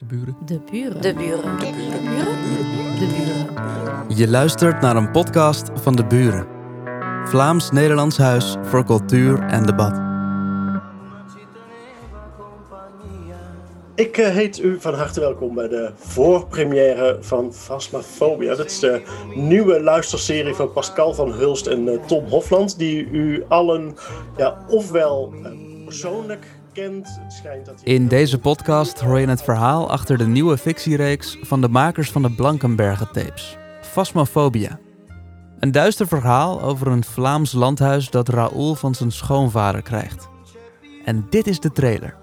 De buren. De buren. De buren. De buren. De buren. Je luistert naar een podcast van De Buren. Vlaams-Nederlands Huis voor Cultuur en Debat. Ik eh, heet u van harte welkom bij de voorpremière van Phasmophobia. Dat is de nieuwe luisterserie van Pascal van Hulst en eh, Tom Hofland, die u allen ja, ofwel eh, persoonlijk kent. Het schijnt dat hij- In deze podcast hoor je het verhaal achter de nieuwe fictiereeks van de makers van de Blankenbergen tapes. Phasmophobia. Een duister verhaal over een Vlaams landhuis dat Raoul van zijn schoonvader krijgt. En dit is de trailer.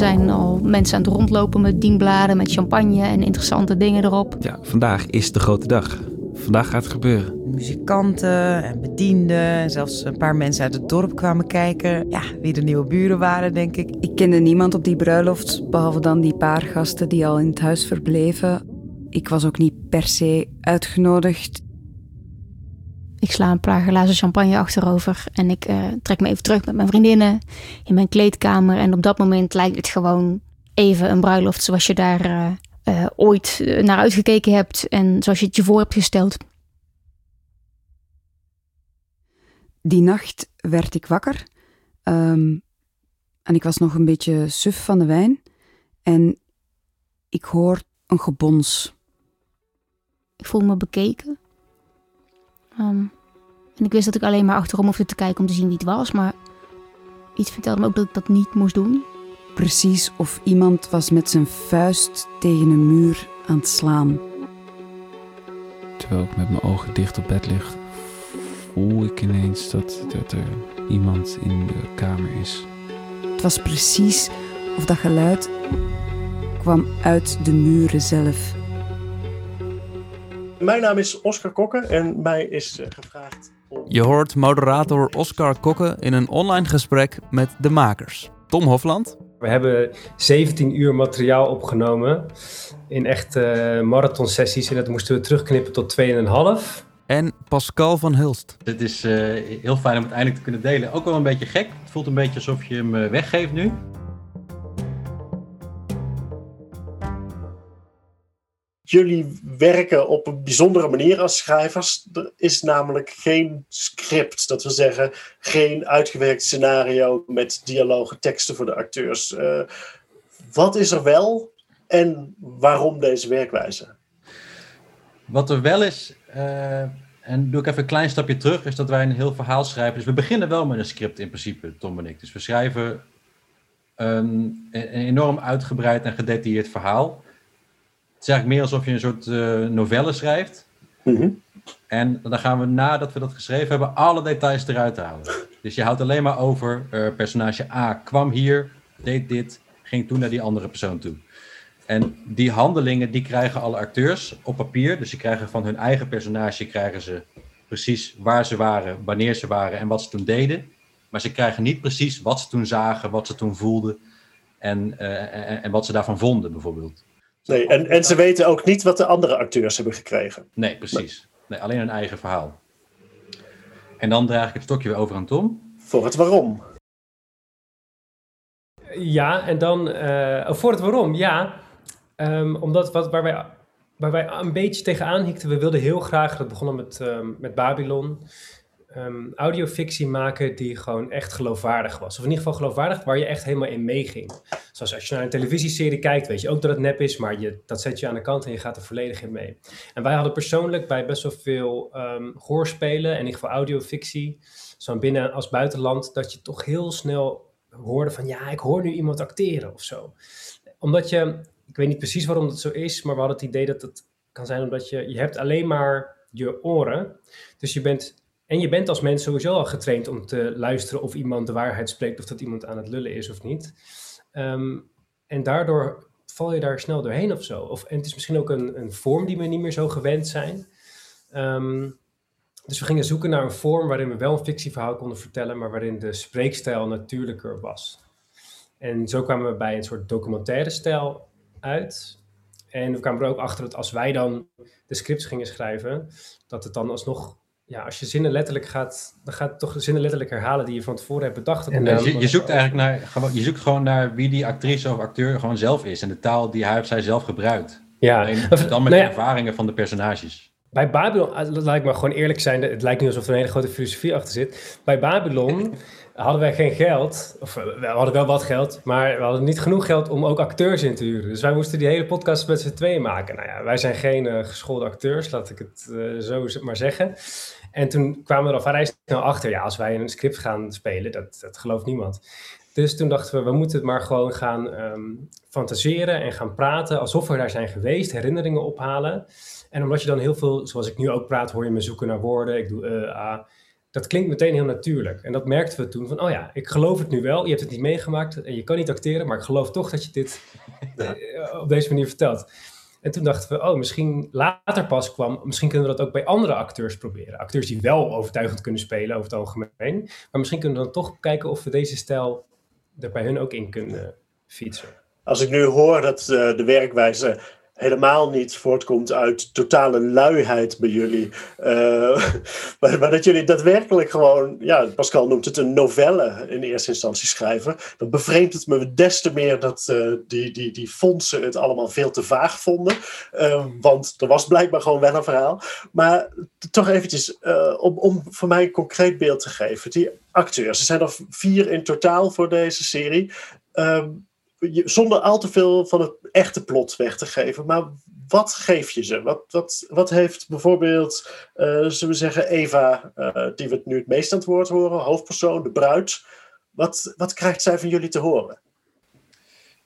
Zijn al mensen aan het rondlopen met dienbladen, met champagne en interessante dingen erop. Ja, vandaag is de grote dag. Vandaag gaat het gebeuren. muzikanten en bedienden. En zelfs een paar mensen uit het dorp kwamen kijken. Ja, wie de nieuwe buren waren, denk ik. Ik kende niemand op die bruiloft, behalve dan die paar gasten die al in het huis verbleven. Ik was ook niet per se uitgenodigd. Ik sla een paar glazen champagne achterover en ik eh, trek me even terug met mijn vriendinnen in mijn kleedkamer. En op dat moment lijkt het gewoon even een bruiloft zoals je daar eh, eh, ooit naar uitgekeken hebt en zoals je het je voor hebt gesteld. Die nacht werd ik wakker. ehm, en ik was nog een beetje suf van de wijn. En ik hoor een gebons. Ik voel me bekeken. Ehm, en ik wist dat ik alleen maar achterom hoefde te kijken om te zien wie het was, maar iets vertelde me ook dat ik dat niet moest doen. Precies of iemand was met zijn vuist tegen een muur aan het slaan. Terwijl ik met mijn ogen dicht op bed lig, voel ik ineens dat, dat er iemand in de kamer is. Het was precies of dat geluid kwam uit de muren zelf. Mijn naam is Oscar Kokke en mij is eh, gevraagd om... Je hoort moderator Oscar Kokke in een online gesprek met de makers. Tom Hofland, We hebben 17 uur materiaal opgenomen in echte marathonsessies. En dat moesten we terugknippen tot 2,5. en Pascal van Hulst. Het is eh, heel fijn om het eindelijk te kunnen delen. Ook wel een beetje gek. Het voelt een beetje alsof je hem eh, weggeeft nu. Jullie werken op een bijzondere manier als schrijvers. Er is namelijk geen script. Dat wil zeggen, geen uitgewerkt scenario met dialogen, teksten voor de acteurs. Eh, wat is er wel en waarom deze werkwijze? Wat er wel is, eh, en doe ik even een klein stapje terug, is dat wij een heel verhaal schrijven. Dus we beginnen wel met een script in principe, Tom en ik. Dus we schrijven een, een enorm uitgebreid en gedetailleerd verhaal. Het is eigenlijk meer alsof je een soort eh, novelle schrijft. Mhm. En dan gaan we nadat we dat geschreven hebben, alle details eruit halen. Dus je houdt alleen maar over eh, personage A kwam hier, deed dit, ging toen naar die andere persoon toe. En die handelingen die krijgen alle acteurs op papier. Dus die krijgen van hun eigen personage krijgen ze precies waar ze waren, wanneer ze waren en wat ze toen deden. Maar ze krijgen niet precies wat ze toen zagen, wat ze toen voelden en, eh, en, en wat ze daarvan vonden bijvoorbeeld. Nee, en, en ze weten ook niet wat de andere acteurs hebben gekregen. Nee, precies. Nee, alleen hun eigen verhaal. En dan draag ik het stokje weer over aan Tom. Voor het waarom. Ja, en dan eh, oh, voor het waarom, ja. Ehm, omdat wat, waar, wij, waar wij een beetje tegenaan hikten, we wilden heel graag, dat begonnen met, ehm, met Babylon, ehm, audiofictie maken die gewoon echt geloofwaardig was. Of in ieder geval geloofwaardig waar je echt helemaal in meeging. Zoals als je naar een televisieserie kijkt, weet je ook dat het nep is, maar je, dat zet je aan de kant en je gaat er volledig in mee. En wij hadden persoonlijk bij best wel veel um, hoorspelen, en in ieder geval audiofictie, zo binnen als buitenland, dat je toch heel snel hoorde van ja, ik hoor nu iemand acteren of zo. Omdat je, ik weet niet precies waarom dat zo is, maar we hadden het idee dat het kan zijn omdat je, je hebt alleen maar je oren. Dus je bent, en je bent als mens sowieso al getraind om te luisteren of iemand de waarheid spreekt of dat iemand aan het lullen is of niet. Ehm, en daardoor val je daar snel doorheen of zo. Of, en het is misschien ook een, een vorm die we niet meer zo gewend zijn. Ehm, dus we gingen zoeken naar een vorm waarin we wel een fictieverhaal konden vertellen, maar waarin de spreekstijl natuurlijker was. En zo kwamen we bij een soort documentaire stijl uit. En we kwamen er ook achter dat als wij dan de scripts gingen schrijven, dat het dan alsnog ja, als je zinnen letterlijk gaat, dan gaat het toch de zinnen letterlijk herhalen die je van tevoren hebt bedacht. En, dan- je, je zoekt eigenlijk naar, gewoon, je zoekt gewoon naar wie die actrice of acteur gewoon zelf is en de taal die hij of zij zelf gebruikt. Ja, dan met nou de ervaringen van de personages. Bij Babylon, eh, laat ik maar gewoon eerlijk zijn, het lijkt nu alsof er een hele grote filosofie achter zit. Bij Babylon hadden wij geen geld, of eh, we hadden wel wat geld, maar we hadden niet genoeg geld om ook acteurs in te huren. Dus wij moesten die hele podcast met z'n tweeën maken. Nou ja, wij zijn geen eh, geschoolde acteurs, laat ik het eh, zo maar zeggen. En toen kwamen we er al vrij snel achter, ja, als wij een script gaan spelen, dat, dat gelooft niemand. Dus toen dachten we, we moeten het maar gewoon gaan ehm, fantaseren en gaan praten alsof we daar zijn geweest, herinneringen ophalen. En omdat je dan heel veel, zoals ik nu ook praat, hoor je me zoeken naar woorden. Ik doe ah. Dat klinkt meteen heel natuurlijk. En dat merkten we toen van, oh ja, ik geloof het nu wel. Je hebt het niet meegemaakt en je kan niet acteren, maar ik geloof toch dat je dit eh, op deze manier vertelt. En toen dachten we, oh, misschien later pas kwam, misschien kunnen we dat ook bij andere acteurs proberen. Acteurs die wel overtuigend kunnen spelen over het algemeen. Maar misschien kunnen we dan toch kijken of we deze stijl er bij hun ook in kunnen fietsen. Als ik nu hoor dat eh, de werkwijze helemaal niet voortkomt uit totale luiheid bij jullie. eh, maar, maar dat jullie daadwerkelijk gewoon, ja, Pascal noemt het een novelle in eerste instantie schrijven. Dan bevreemdt het me des te meer dat eh, die, die, die fondsen het allemaal veel te vaag vonden. Eh, want er was blijkbaar gewoon wel een verhaal. Maar toch eventjes, om, om voor mij een concreet beeld te geven. Die acteurs, er zijn er vier in totaal voor deze serie. Ehm, zonder al te veel van het echte plot weg te geven. Maar wat geef je ze? Wat, wat, wat heeft bijvoorbeeld, eh, zullen we zeggen, Eva, eh, die we nu het meest aan het woord horen, hoofdpersoon, de bruid. Wat, wat krijgt zij van jullie te horen?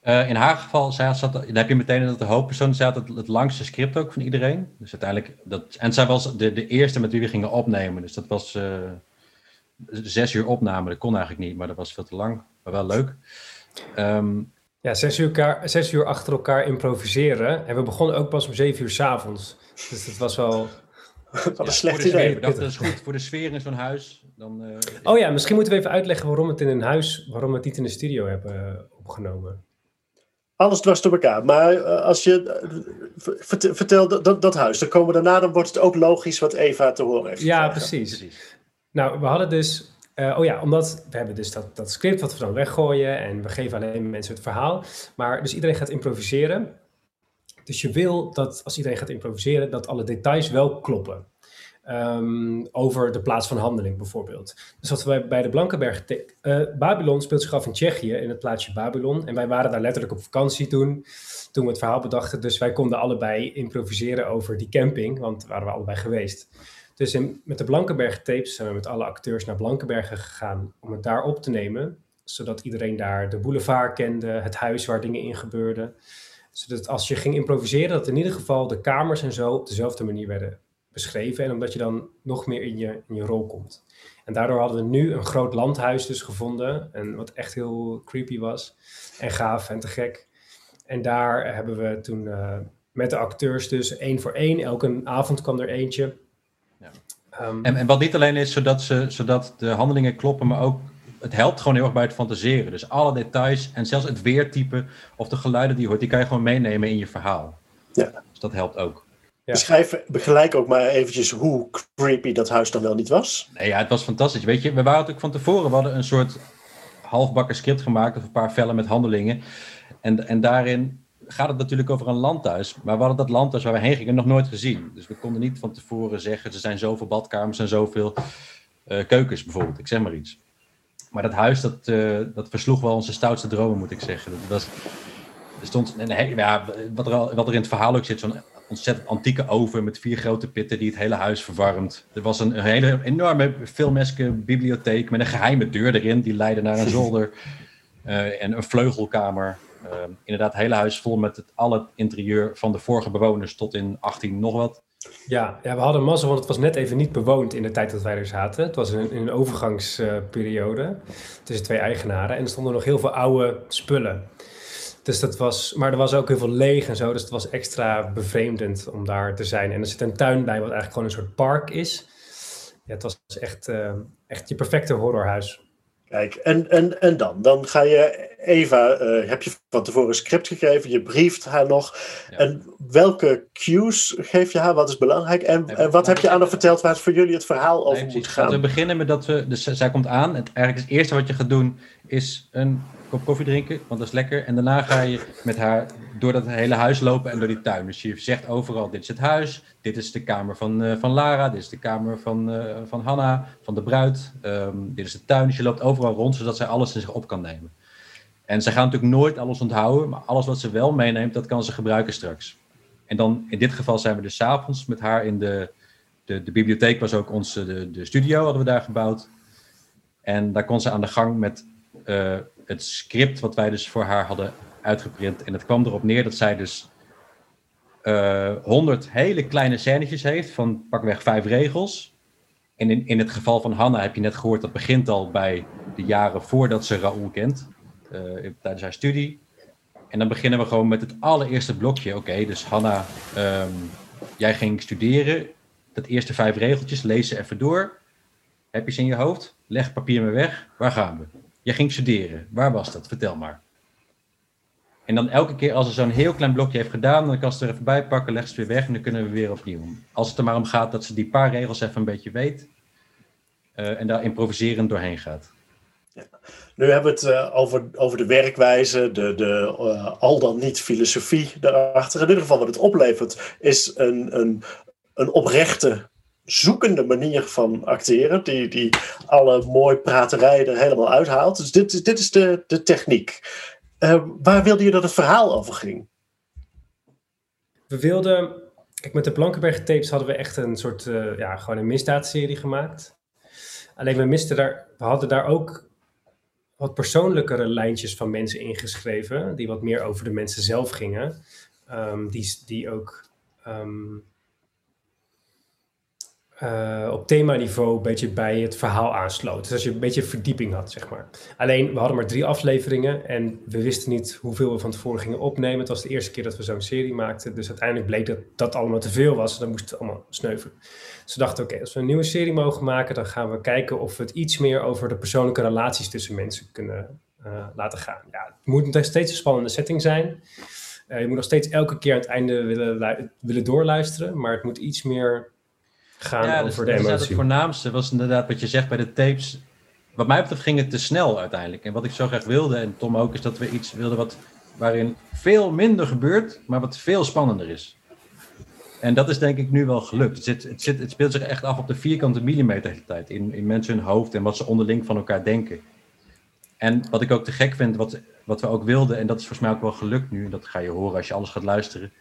Eh, in haar geval, zij zat, dan heb je meteen dat de hoofdpersoon, had het, het langste script ook van iedereen. Dus uiteindelijk, dat, en zij was de, de eerste met wie we gingen opnemen. Dus dat was zes uur opname. Dat kon eigenlijk niet, maar dat was veel te lang. Maar wel leuk. Ehm, Ja, zes uur, elkaar, zes uur achter elkaar improviseren. En we begonnen ook pas om zeven uur s'avonds. Dus dat was wel... Wat een ja, slecht idee. we dachten, dat is goed voor de sfeer in zo'n huis. Dan, eh, Oh ja, misschien moeten we even uitleggen waarom het in een huis, waarom we het niet in de studio hebben eh, opgenomen. Alles dwars door elkaar. Maar eh, als je. vert- vertel dat, dat, huis. Dan komen we daarna, dan wordt het ook logisch wat Eva te horen heeft. Ja, precies. precies. Nou, we hadden dus... eh, oh ja, omdat we hebben dus dat, dat script wat we dan weggooien en we geven alleen mensen het verhaal. Maar dus iedereen gaat improviseren. Dus je wil dat als iedereen gaat improviseren, dat alle details wel kloppen. Ehm, over de plaats van handeling bijvoorbeeld. Dus wat wij bij de Blankenberg... eh, Babylon speelt zich af in Tsjechië, in het plaatsje Babylon. En wij waren daar letterlijk op vakantie toen, toen we het verhaal bedachten. Dus wij konden allebei improviseren over die camping, want daar waren we allebei geweest. Dus met de Blankenberg tapes zijn we met alle acteurs naar Blankenbergen gegaan om het daar op te nemen. Zodat iedereen daar de boulevard kende, het huis waar dingen in gebeurden. Zodat als je ging improviseren, dat in ieder geval de kamers en zo op dezelfde manier werden beschreven. En omdat je dan nog meer in je, in je rol komt. En daardoor hadden we nu een groot landhuis dus gevonden. En wat echt heel creepy was. En gaaf en te gek. En daar hebben we toen eh, met de acteurs dus één voor één. Elke avond kwam er eentje. Ehm, En, en wat niet alleen is zodat, ze, zodat de handelingen kloppen, maar ook het helpt gewoon heel erg bij het fantaseren. Dus alle details en zelfs het weertype of de geluiden die je hoort, die kan je gewoon meenemen in je verhaal. Ja. Dus dat helpt ook. Ja. Beschrijf gelijk ook maar eventjes hoe creepy dat huis dan wel niet was. Nee, ja, het was fantastisch. Weet je, we waren natuurlijk van tevoren, we hadden een soort halfbakken script gemaakt of een paar vellen met handelingen. En, en daarin gaat het natuurlijk over een landhuis. Maar we hadden dat landhuis waar we heen gingen nog nooit gezien. Dus we konden niet van tevoren zeggen, er zijn zoveel badkamers en zoveel eh, keukens bijvoorbeeld. Ik zeg maar iets. Maar dat huis, dat, eh, dat versloeg wel onze stoutste dromen, moet ik zeggen. Dat was, er stond een ja, wat, er al, wat er in het verhaal ook zit, zo'n ontzettend antieke oven met vier grote pitten die het hele huis verwarmt. Er was een, een hele enorme filmeske bibliotheek met een geheime deur erin, die leidde naar een zolder eh, en een vleugelkamer. Eh, inderdaad, het hele huis vol met het, al het interieur van de vorige bewoners tot in 18 nog wat. Ja, ja, we hadden mazzel, want het was net even niet bewoond in de tijd dat wij er zaten. Het was in, een overgangsperiode tussen twee eigenaren. En er stonden nog heel veel oude spullen. Dus dat was, maar er was ook heel veel leeg en zo. Dus het was extra bevreemdend om daar te zijn. En er zit een tuin bij, wat eigenlijk gewoon een soort park is. Ja, het was echt, eh, echt je perfecte horrorhuis. Kijk, en, en, en dan? Dan ga je Eva, eh, heb je van tevoren een script gegeven, je brieft haar nog. Ja. En welke cues geef je haar? Wat is belangrijk? En, wat heb je aan haar verteld waar het voor jullie het verhaal over moet Laten we gaan? beginnen met dat we... Dus zij komt aan. Het, eigenlijk het eerste wat je gaat doen is een kop koffie drinken, want dat is lekker. En daarna ga je met haar door dat hele huis lopen en door die tuin. Dus je zegt overal, dit is het huis, dit is de kamer van, eh, van Lara, dit is de kamer van, eh, van Hanna, van de bruid. ehm, dit is de tuin. Dus je loopt overal rond, zodat zij alles in zich op kan nemen. En ze gaan natuurlijk nooit alles onthouden, maar alles wat ze wel meeneemt, dat kan ze gebruiken straks. En dan, in dit geval zijn we dus avonds met haar in de, de, de bibliotheek was ook onze, de, de studio hadden we daar gebouwd. En daar kon ze aan de gang met eh, het script wat wij dus voor haar hadden uitgeprint. En het kwam erop neer dat zij dus honderd hele kleine scènetjes heeft van pakweg vijf regels. En in, in het geval van Hanna heb je net gehoord, dat begint al bij de jaren voordat ze Raoul kent, eh, tijdens haar studie. En dan beginnen we gewoon met het allereerste blokje. Oké, dus Hanna, ehm, jij ging studeren. Dat eerste vijf regeltjes, lees ze even door. Heb je ze in je hoofd? Leg papier maar weg. Waar gaan we? Jij ging studeren. Waar was dat? Vertel maar. En dan elke keer als ze zo'n heel klein blokje heeft gedaan, dan kan ze er even bij pakken, legt ze weer weg en dan kunnen we weer opnieuw. Als het er maar om gaat dat ze die paar regels even een beetje weet eh, en daar improviserend doorheen gaat. Nu hebben we het eh, over, over de werkwijze, de, de eh, al dan niet filosofie daarachter. In ieder geval wat het oplevert is een, een, een oprechte, zoekende manier van acteren. Die, die alle mooi praterij er helemaal uithaalt. Dus dit, dit is de, de techniek. Eh, waar wilde je dat het verhaal over ging? We wilden, kijk, met de Blankenberg tapes hadden we echt een soort, eh, ja, gewoon een misdaadserie gemaakt. Alleen we misten daar, we hadden daar ook wat persoonlijkere lijntjes van mensen ingeschreven, die wat meer over de mensen zelf gingen. Ehm, die, die ook ehm, eh, op themaniveau een beetje bij het verhaal aansloot. Dus als je een beetje verdieping had, zeg maar. Alleen, we hadden maar drie afleveringen en we wisten niet hoeveel we van tevoren gingen opnemen. Het was de eerste keer dat we zo'n serie maakten. Dus uiteindelijk bleek dat dat allemaal te veel was. En dan moest het allemaal sneuvelen. Dus we dachten, oké, als we een nieuwe serie mogen maken, dan gaan we kijken of we het iets meer over de persoonlijke relaties tussen mensen kunnen eh, laten gaan. Ja, het moet nog steeds een spannende setting zijn. Eh, je moet nog steeds elke keer aan het einde willen, willen doorluisteren, maar het moet iets meer gaan Ja, dus over dat de het voornaamste was inderdaad wat je zegt bij de tapes. Wat mij betreft ging het te snel uiteindelijk. En wat ik zo graag wilde, en Tom ook, is dat we iets wilden wat, waarin veel minder gebeurt, maar wat veel spannender is. En dat is denk ik nu wel gelukt. Het, zit, het, zit, het speelt zich echt af op de vierkante millimeter de hele tijd. In, in mensen hun hoofd en wat ze onderling van elkaar denken. En wat ik ook te gek vind, wat, wat we ook wilden, en dat is volgens mij ook wel gelukt nu, en dat ga je horen als je alles gaat luisteren,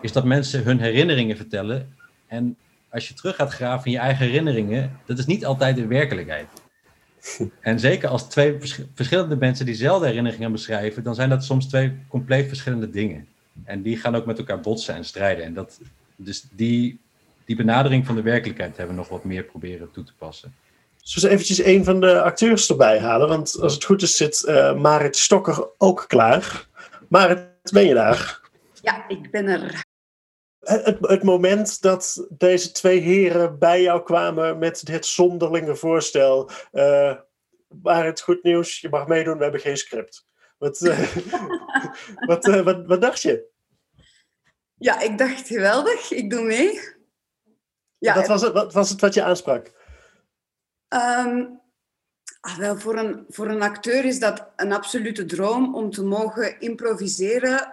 is dat mensen hun herinneringen vertellen. En als je terug gaat graven in je eigen herinneringen, dat is niet altijd de werkelijkheid. En zeker als twee vers- verschillende mensen diezelfde herinneringen beschrijven, dan zijn dat soms twee compleet verschillende dingen. En die gaan ook met elkaar botsen en strijden. En dat, dus die, die benadering van de werkelijkheid hebben we nog wat meer proberen toe te passen. Zullen we eventjes een van de acteurs erbij halen? Want als het goed is zit eh, Marit Stokker ook klaar. Marit, ben je daar? Ja, ik ben er. Het, het, het moment dat deze twee heren bij jou kwamen met dit zonderlinge voorstel. eh Marit, goed nieuws, je mag meedoen, we hebben geen script. Wat, eh, wat, eh, wat, wat dacht je? Ja, ik dacht geweldig, ik doe mee. Ja, wat, was het, wat was het wat je aansprak? ehm, ah, wel, voor, een, voor een acteur is dat een absolute droom om te mogen improviseren.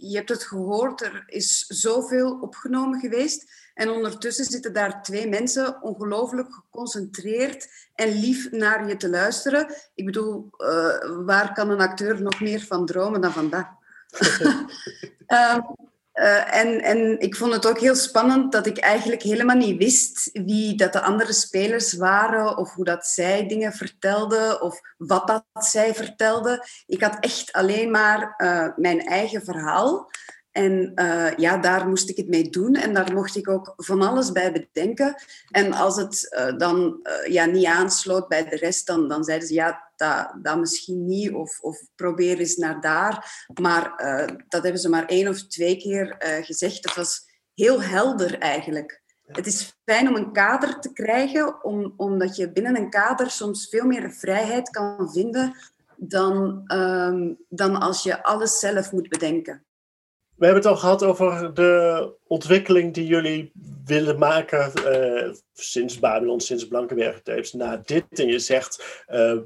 Je hebt het gehoord, er is zoveel opgenomen geweest. En ondertussen zitten daar twee mensen ongelooflijk geconcentreerd en lief naar je te luisteren. Ik bedoel, eh, waar kan een acteur nog meer van dromen dan van dat? Eh, en, en ik vond het ook heel spannend dat ik eigenlijk helemaal niet wist wie dat de andere spelers waren of hoe dat zij dingen vertelden of wat dat zij vertelden. Ik had echt alleen maar eh, mijn eigen verhaal. En eh, ja, daar moest ik het mee doen en daar mocht ik ook van alles bij bedenken. En als het eh, dan eh, ja, niet aansloot bij de rest, dan, dan zeiden ze ja, dat, dat misschien niet of, of probeer eens naar daar. Maar dat hebben ze maar één of twee keer gezegd. Het was heel helder eigenlijk. Het is fijn om een kader te krijgen, om, omdat je binnen een kader soms veel meer vrijheid kan vinden dan, ehm, dan als je alles zelf moet bedenken. We hebben het al gehad over de ontwikkeling die jullie willen maken uh, sinds Babylon, sinds Blankenberg tapes, na dit. En je zegt, uh,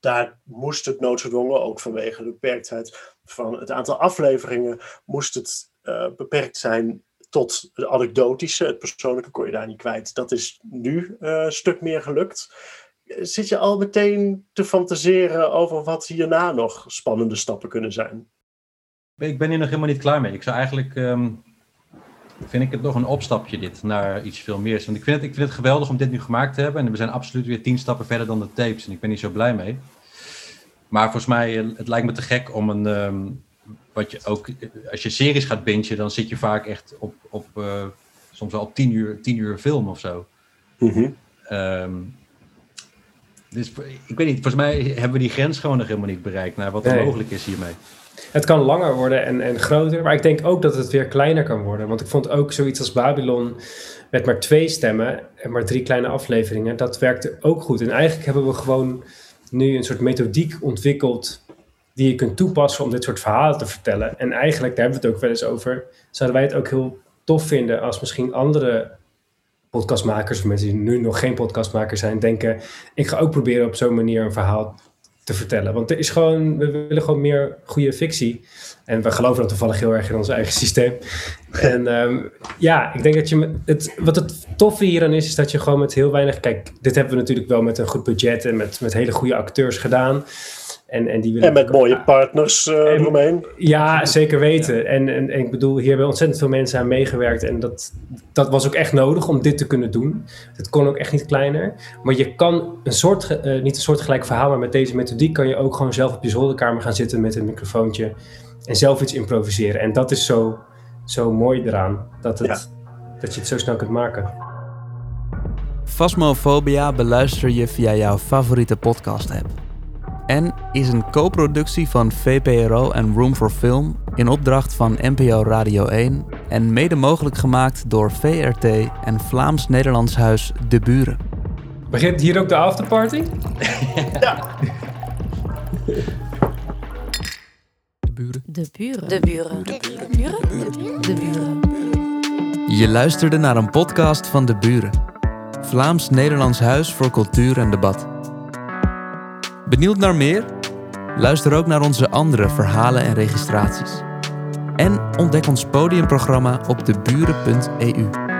daar moest het noodgedwongen, ook vanwege de beperktheid van het aantal afleveringen, moest het uh, beperkt zijn tot het anekdotische. Het persoonlijke kon je daar niet kwijt. Dat is nu een stuk meer gelukt. Zit je al meteen te fantaseren over wat hierna nog spannende stappen kunnen zijn? Ik ben hier nog helemaal niet klaar mee. Ik zou eigenlijk. Um, vind ik het nog een opstapje dit naar iets veel meer. Want ik vind, het, ik vind het geweldig om dit nu gemaakt te hebben. En we zijn absoluut weer tien stappen verder dan de tapes. En ik ben hier zo blij mee. Maar volgens mij, eh, het lijkt me te gek om een. Um, wat je ook. Als je series gaat bingen, dan zit je vaak echt op. op uh, soms wel op tien uur, tien uur film of zo. Mm -hmm. um, dus ik weet niet, volgens mij hebben we die grens gewoon nog helemaal niet bereikt naar wat er nee. mogelijk is hiermee. Het kan langer worden en, en groter, maar ik denk ook dat het weer kleiner kan worden. Want ik vond ook zoiets als Babylon met maar twee stemmen en maar drie kleine afleveringen, dat werkte ook goed. En eigenlijk hebben we gewoon nu een soort methodiek ontwikkeld die je kunt toepassen om dit soort verhalen te vertellen. En eigenlijk, daar hebben we het ook wel eens over, zouden wij het ook heel tof vinden als misschien andere podcastmakers of mensen die nu nog geen podcastmaker zijn, denken: ik ga ook proberen op zo'n manier een verhaal te vertellen. Want er is gewoon, we willen gewoon meer goede fictie. En we geloven dat toevallig heel erg in ons eigen systeem. En um, ja, ik denk dat je het, wat het toffe hieraan is, is dat je gewoon met heel weinig. Kijk, dit hebben we natuurlijk wel met een goed budget en met, met hele goede acteurs gedaan. En, en, die en met mooie partners uh, eromheen. Ja, zeker weten. En, en, en, ik bedoel, hier hebben ontzettend veel mensen aan meegewerkt. En dat, dat was ook echt nodig om dit te kunnen doen. Het kon ook echt niet kleiner. Maar je kan een soort, uh, niet een soortgelijk verhaal, maar met deze methodiek kan je ook gewoon zelf op je zolderkamer gaan zitten met een microfoontje. En zelf iets improviseren. En dat is zo, zo mooi eraan. Dat, het, ja. dat je het zo snel kunt maken. Phasmophobia beluister je via jouw favoriete podcast-app en is een co-productie van VPRO en Room for Film in opdracht van NPO Radio 1 en mede mogelijk gemaakt door VRT en Vlaams-Nederlands Huis De Buren. Begint hier ook de afterparty? ja. De buren. De buren. De buren. De buren. De buren. De buren. Je luisterde naar een podcast van De Buren. Vlaams-Nederlands Huis voor Cultuur en Debat. Benieuwd naar meer? Luister ook naar onze andere verhalen en registraties. En ontdek ons podiumprogramma op deburen.eu.